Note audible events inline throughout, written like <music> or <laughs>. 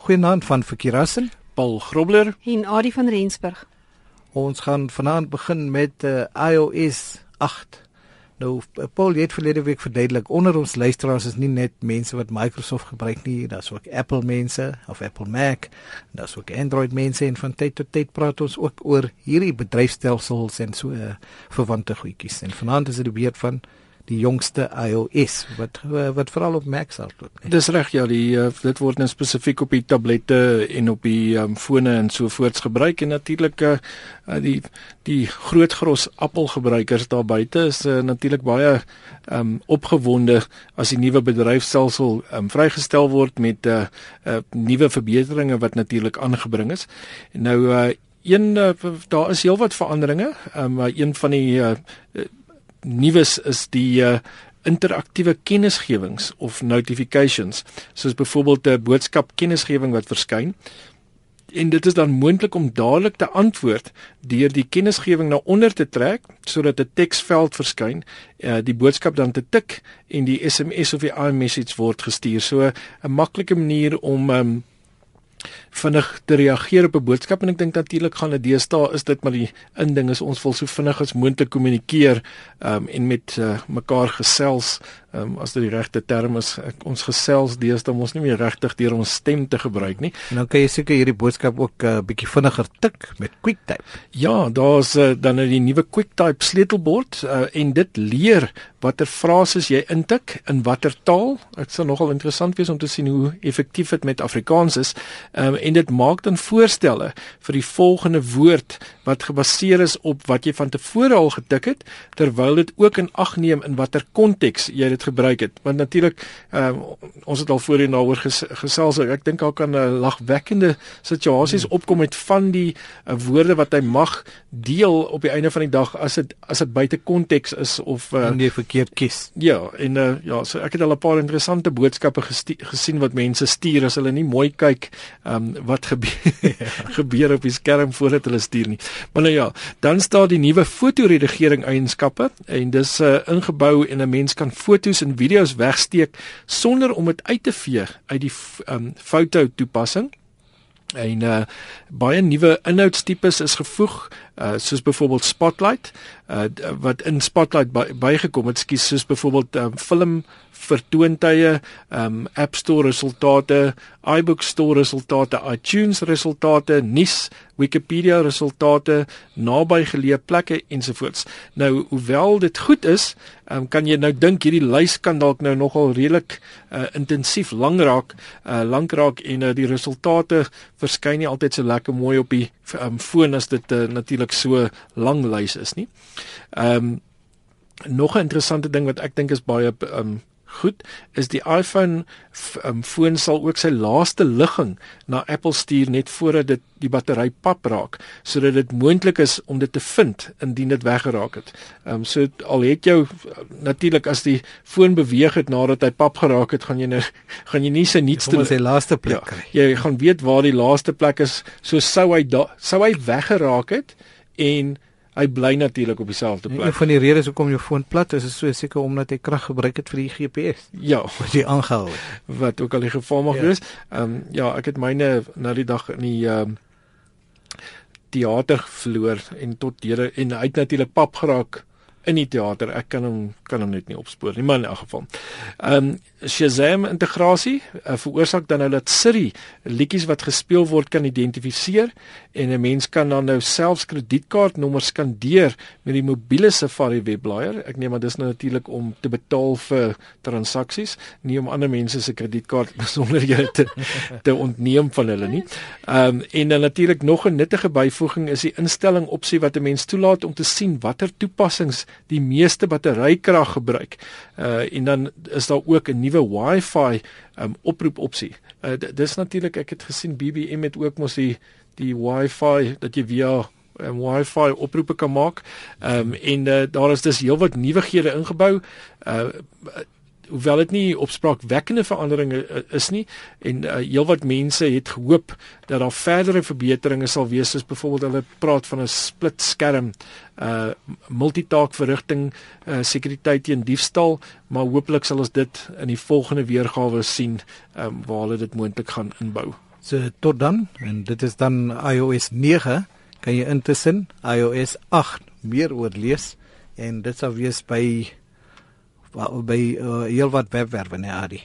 Goeienaand van Verkeerassen, Paul Grobler en Adie van Rensburg. Ons gaan vanaand begin met uh, iOS 8. Nou Paul het verlede week verduidelik onder ons luisteraars is nie net mense wat Microsoft gebruik nie, daar's ook Apple mense of Apple Mac, daar's ook Android mense en van tyd tot tyd praat ons ook oor hierdie bedryfstelsels en so uh, verwante goedjies. En vanaand is dit die beurt van die jongste iOS wat wat veral op Mac sal loop. Nee. Dis reg ja, die uh, dit word nou spesifiek op die tablette en op die um, fone en so voorts gebruik en natuurlik uh, die die groot gros Apple gebruikers daar buite is uh, natuurlik baie um, opgewonde as die nuwe bedryfstelsel um, vrygestel word met uh, uh, nuwe verbeteringe wat natuurlik aangebring is. Nou uh, een uh, daar is heelwat veranderinge, um, een van die uh, nuus is die uh, interaktiewe kennisgewings of notifications soos byvoorbeeld 'n boodskap kennisgewing wat verskyn. En dit is dan moontlik om dadelik te antwoord deur die kennisgewing na onder te trek sodat 'n teksveld verskyn uh, die boodskap dan te tik en die SMS of die iMessage word gestuur. So 'n maklike manier om um, vinnig te reageer op 'n boodskap en ek dink natuurlik gaan dit deesdae is dit maar die inding is ons wil so vinnig as moontlik kommunikeer um, en met uh, mekaar gesels um, as dit die regte term is ek, ons gesels deesdae ons nie meer regtig deur ons stem te gebruik nie. En dan kan jy seker hierdie boodskap ook 'n uh, eh, bietjie vinniger tik met QuickType. Ja daar's uh, dan nou die nuwe QuickType sleutelbord uh, en dit leer watter frases jy intik in watter taal. Dit sal nogal interessant wees om te sien hoe effektief dit met Afrikaans is. Um, en dit maak dan voorstelle vir die volgende woord wat gebaseer is op wat jy van tevore al getik het terwyl dit ook in ag neem in watter konteks jy dit gebruik het. Want natuurlik um, ons het al voorheen daaroor ges, gesels ek dink daar kan 'n lagwekkende situasies hmm. opkom met van die uh, woorde wat hy mag deel op die einde van die dag as dit as dit buite konteks is of uh, nee verkeerd kies. Ja en uh, ja so ek het al 'n paar interessante boodskappe gesien wat mense stuur as hulle nie mooi kyk um, wat gebeur <laughs> gebeur op die skerm voordat hulle stuur nie Maar nou ja, dan staan die nuwe fotoredigering eienskappe en dis uh, ingebou en 'n mens kan fotos en video's wegsteek sonder om dit uit te vee uit die um, foto toepassing. En uh, baie nuwe inhoudstipes is gevoeg, uh, soos byvoorbeeld Spotlight, uh, wat in Spotlight by, bygekom het, skus soos byvoorbeeld um, film vertoontye, um App Store resultate, iBook Store resultate, iTunes resultate, nuus, Wikipedia resultate, nabygeleë plekke ensovoorts. Nou, hoewel dit goed is, um, kan jy nou dink hierdie lys kan dalk nou nogal redelik uh, intensief lank raak, uh, lank raak en uh, die resultate verskyn nie altyd so lekker mooi op die um, foon as dit uh, natuurlik so lang lys is nie. Ehm um, nog 'n interessante ding wat ek dink is baie um, goed is die iPhone um, foon sal ook sy laaste ligging na Apple stuur net voordat dit die battery pap raak sodat dit moontlik is om dit te vind indien dit weggeraak het. Ehm um, so al het jou natuurlik as die foon beweeg het nadat hy pap geraak het, gaan jy nou <laughs> gaan jy nie sy nuutste sy laaste plek ja, kry. Jy gaan weet waar die laaste plek is. So sou hy da, sou hy weggeraak het en hy bly natuurlik op dieselfde plek. Een van die redes hoekom jou foon plat is, is so seker omdat hy krag gebruik het vir die GPS. Ja, wat jy aangehou het. Wat ook al die geval mag ja. wees. Ehm um, ja, ek het myne na die dag in die ehm um, teater verloor en tot deur en hy het natuurlik pap geraak in die teater. Ek kan hom kan hom net nie opspoor nie, maar in elk geval. Ehm um, Shazam integrasie uh, veroorsaak dan nou dat Siri liedjies wat gespeel word kan identifiseer en 'n mens kan dan nou selfs kredietkaartnommers skandeer met die mobiele Safari webblaaier. Ek neem maar dis nou natuurlik om te betaal vir transaksies, nie om ander mense se kredietkaart <laughs> besonderhede te te ontneem van hulle nie. Ehm um, en dan natuurlik nog 'n nuttige byvoeging is die instelling opsie wat 'n mens toelaat om te sien watter toepassings die meeste batterykrag gebruik. Uh en dan is daar ook 'n nuwe Wi-Fi um oproep opsie. Uh dis natuurlik ek het gesien BBM het ook mos die die Wi-Fi dat jy via um, Wi-Fi oproepe kan maak. Um en uh, daar is dus heelwat nuwighede ingebou. Uh hoewel dit nie opspraakwekkende veranderinge uh, is nie en uh, heelwat mense het gehoop dat daar verdere verbeteringe sal wees soos byvoorbeeld hulle praat van 'n split skerm uh multitaak verrigting uh sekuriteit teen diefstal maar hooplik sal ons dit in die volgende weergawe sien um, waar hulle dit moontlik gaan inbou. So tot dan en dit is dan iOS 9 kan jy intussen iOS 8 meer oor lees en dit sal wees by by uh, heelwat webwerwe nee Adi.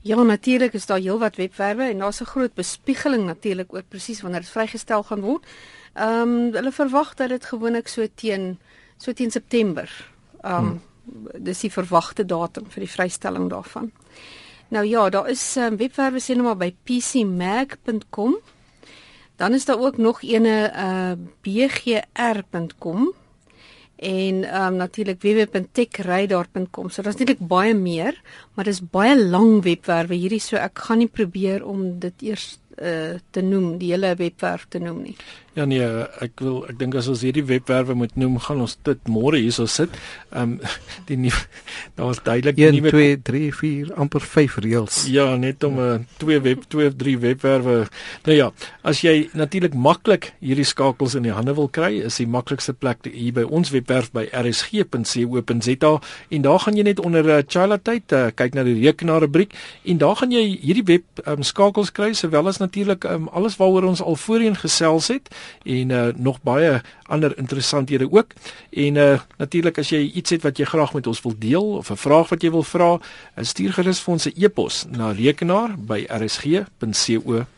Ja, natuurlik is daar heelwat webwerwe en daar's 'n groot bespiegeling natuurlik ook presies wanneer dit vrygestel gaan word. Ehm um, hulle verwag dat dit gewoonlik so teen so teen September. Ehm um, hmm. dis die verwagte datum vir die vrystelling daarvan. Nou ja, daar is um, webwerwe sien nou maar by pcmag.com. Dan is daar ook nog ene uh bgr.com en ehm um, natuurlik www.techradar.com. So daar's natuurlik baie meer, maar dis baie lang webwerwe hierdie so ek gaan nie probeer om dit eers uh, te noem, die hele webwerf te noem nie. Ja nee, ek wil ek dink as ons hierdie webwerwe moet noem, gaan ons dit môre hierso sit. Ehm um, <laughs> die nie daar was duidelik nie meer 2 3 4 amper 5 reëls. Ja, net om 'n uh, twee web 2 of 3 webwerwe. Nou ja, as jy natuurlik maklik hierdie skakels in die hande wil kry, is die maklikste plek hier by ons webwerf by rsg.co.za en daar gaan jy net onder uh, Chila tyd uh, kyk na die rekenaar rubriek en daar gaan jy hierdie web um, skakels kry sowel as natuurlik um, alles waaroor ons al voorheen gesels het en uh, nog baie ander interessanthede ook. En uh, natuurlik as jy iets het wat jy graag met ons wil deel of 'n vraag wat jy wil vra, uh, stuur gerus vir ons 'n e-pos na rekenaar by rsg.co.za.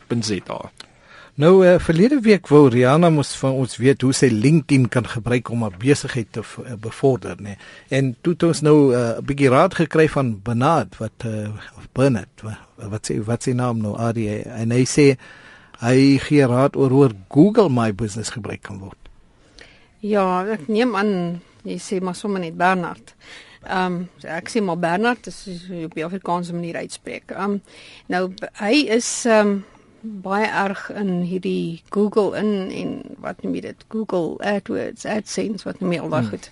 Nou uh, verlede week wou Rihanna mos van ons weet hoe sy LinkedIn kan gebruik om haar besigheid te uh, bevorder, né? En toe het ons nou 'n uh, bietjie raad gekry van Bernard wat uh, Bernard wat, wat sê wat sy naam nou Adie en hy sê hy gee raad oor hoe Google My Business gebruik kan word. Ja, ek neem aan jy sê maar sommer net Bernard. Ehm um, ek sê maar Bernard, dis op die Afrikaanse manier uitspreek. Ehm um, nou hy is ehm um, baie erg in hierdie Google in en wat noem jy dit? Google AdWords, AdSense wat noem jy al daai hmm. goed.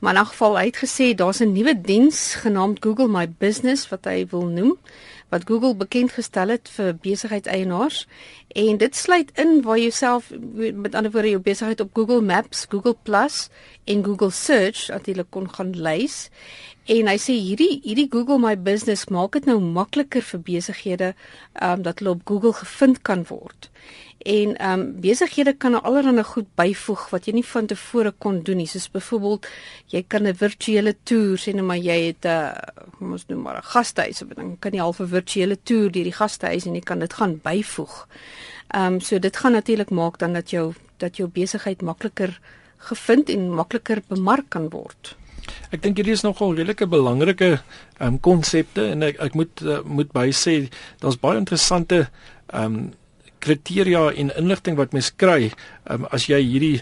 Maar in 'n geval hy het gesê daar's 'n nuwe diens genaamd Google My Business wat hy wil noem wat Google bekend gestel het vir besigheidseienaars en dit sluit in waar jy self met ander woorde jou besigheid op Google Maps, Google Plus en Google Search natuurlik kon gaan lys. En hy sê hierdie hierdie Google My Business maak dit nou makliker vir besighede um, dat hulle op Google gevind kan word. En ehm um, besighede kan nou allerlei goed byvoeg wat jy nie van tevore kon doen nie. Soos byvoorbeeld jy kan 'n virtuele toer sê net maar jy het 'n uh, kom ons noem maar 'n gastehuis of dan kan jy al 'n virtuele toer deur die gastehuis en jy kan dit gaan byvoeg. Ehm um, so dit gaan natuurlik maak dan dat jou dat jou besigheid makliker gevind en makliker bemark kan word. Ek dink hierdie is nogal redelike belangrike ehm um, konsepte en ek ek moet uh, moet by sê daar's baie interessante ehm um, kriteria en inligting wat mens kry um, as jy hierdie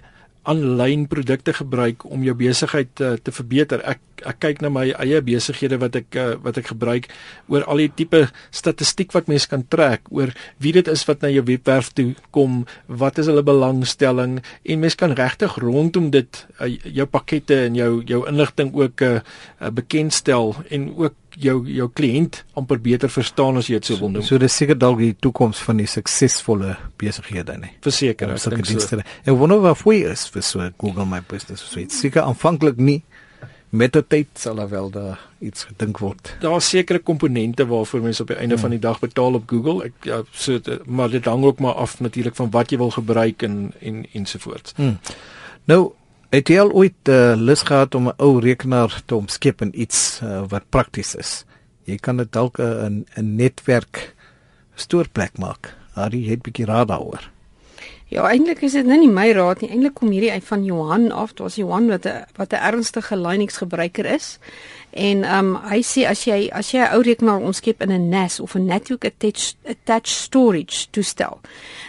aanlyn produkte gebruik om jou besigheid uh, te verbeter. Ek ek kyk na my eie besighede wat ek uh, wat ek gebruik oor al die tipe statistiek wat mens kan trek oor wie dit is wat na jou webwerf toe kom, wat is hulle belangstelling en mens kan regtig rondom dit uh, jou pakkette en jou jou inligting ook uh, uh, bekendstel en ook jou jou kliënt amper beter verstaan as jy dit sou wil doen. So, so dis seker dalk die toekoms van die suksesvolle besighede nie. Verseker, ek dink so. En wonder of we is vir so Google My Business so iets seker aanvanklik nie met die tyd sal daar wel daar iets gedink word. Daar is sekere komponente waarvoor mense op die einde hmm. van die dag betaal op Google. Ek ja, so maar dit hang ook maar af natuurlik van wat jy wil gebruik en en ensovoorts. Hmm. Nou Het jy al ooit uh, lus gehad om 'n ou rekenaar te omskep in iets uh, wat prakties is? Jy kan dit dalk 'n 'n netwerk stoorplek maak. Harry het 'n bietjie raad daaroor. Ja, eintlik is dit nou nie my raad nie. Eintlik kom hierdie uit van Johan af. Dit was Johan wat 'n wat 'n ernstige Linux gebruiker is. En ehm um, hy sê as jy as jy 'n ou rekenaar omskep in 'n NAS of 'n network attached attached storage toestel,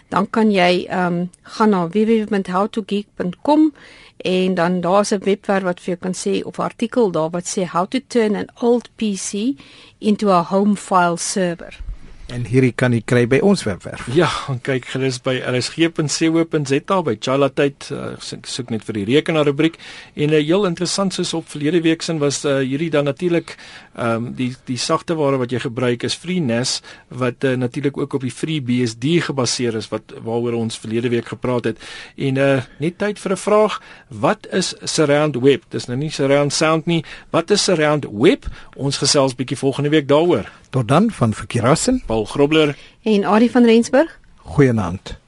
dan kan jy ehm um, gaan na www.howtogeek.com en dan daar's 'n webwerf wat vir jou kan sê of artikel daar wat sê how to turn an old PC into a home file server. En hierdie kan jy kry by ons webwerf. Ja, gaan kyk gerus by rsg.co.za by Chala tyd uh, soek net vir die rekenaar rubriek en 'n uh, heel interessant soos op verlede week sin was uh, hierdie dan natuurlik ehm um, die die sagte ware wat jy gebruik is FreeNAS wat uh, natuurlik ook op die FreeBSD gebaseer is wat waaroor ons verlede week gepraat het. En uh, net tyd vir 'n vraag wat is surround web? Dis nou nie surround sound nie. Wat is surround web? Ons gesels bietjie volgende week daaroor Tot dan van Verkeerassen. Paul Grobler En Adie van Rensburg. Goeienaand.